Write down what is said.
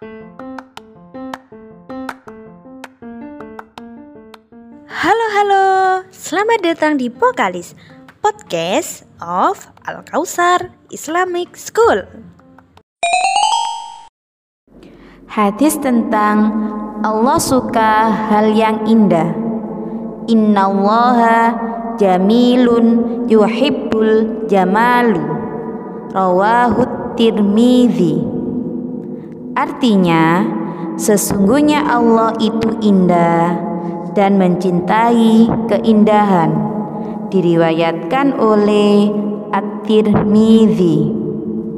Halo halo, selamat datang di Pokalis Podcast of Al Kausar Islamic School. Hadis tentang Allah suka hal yang indah. Innallaha jamilun yuhibbul jamalu. Rawahu Tirmidzi. Artinya, sesungguhnya Allah itu indah dan mencintai keindahan. Diriwayatkan oleh At-Tirmidzi.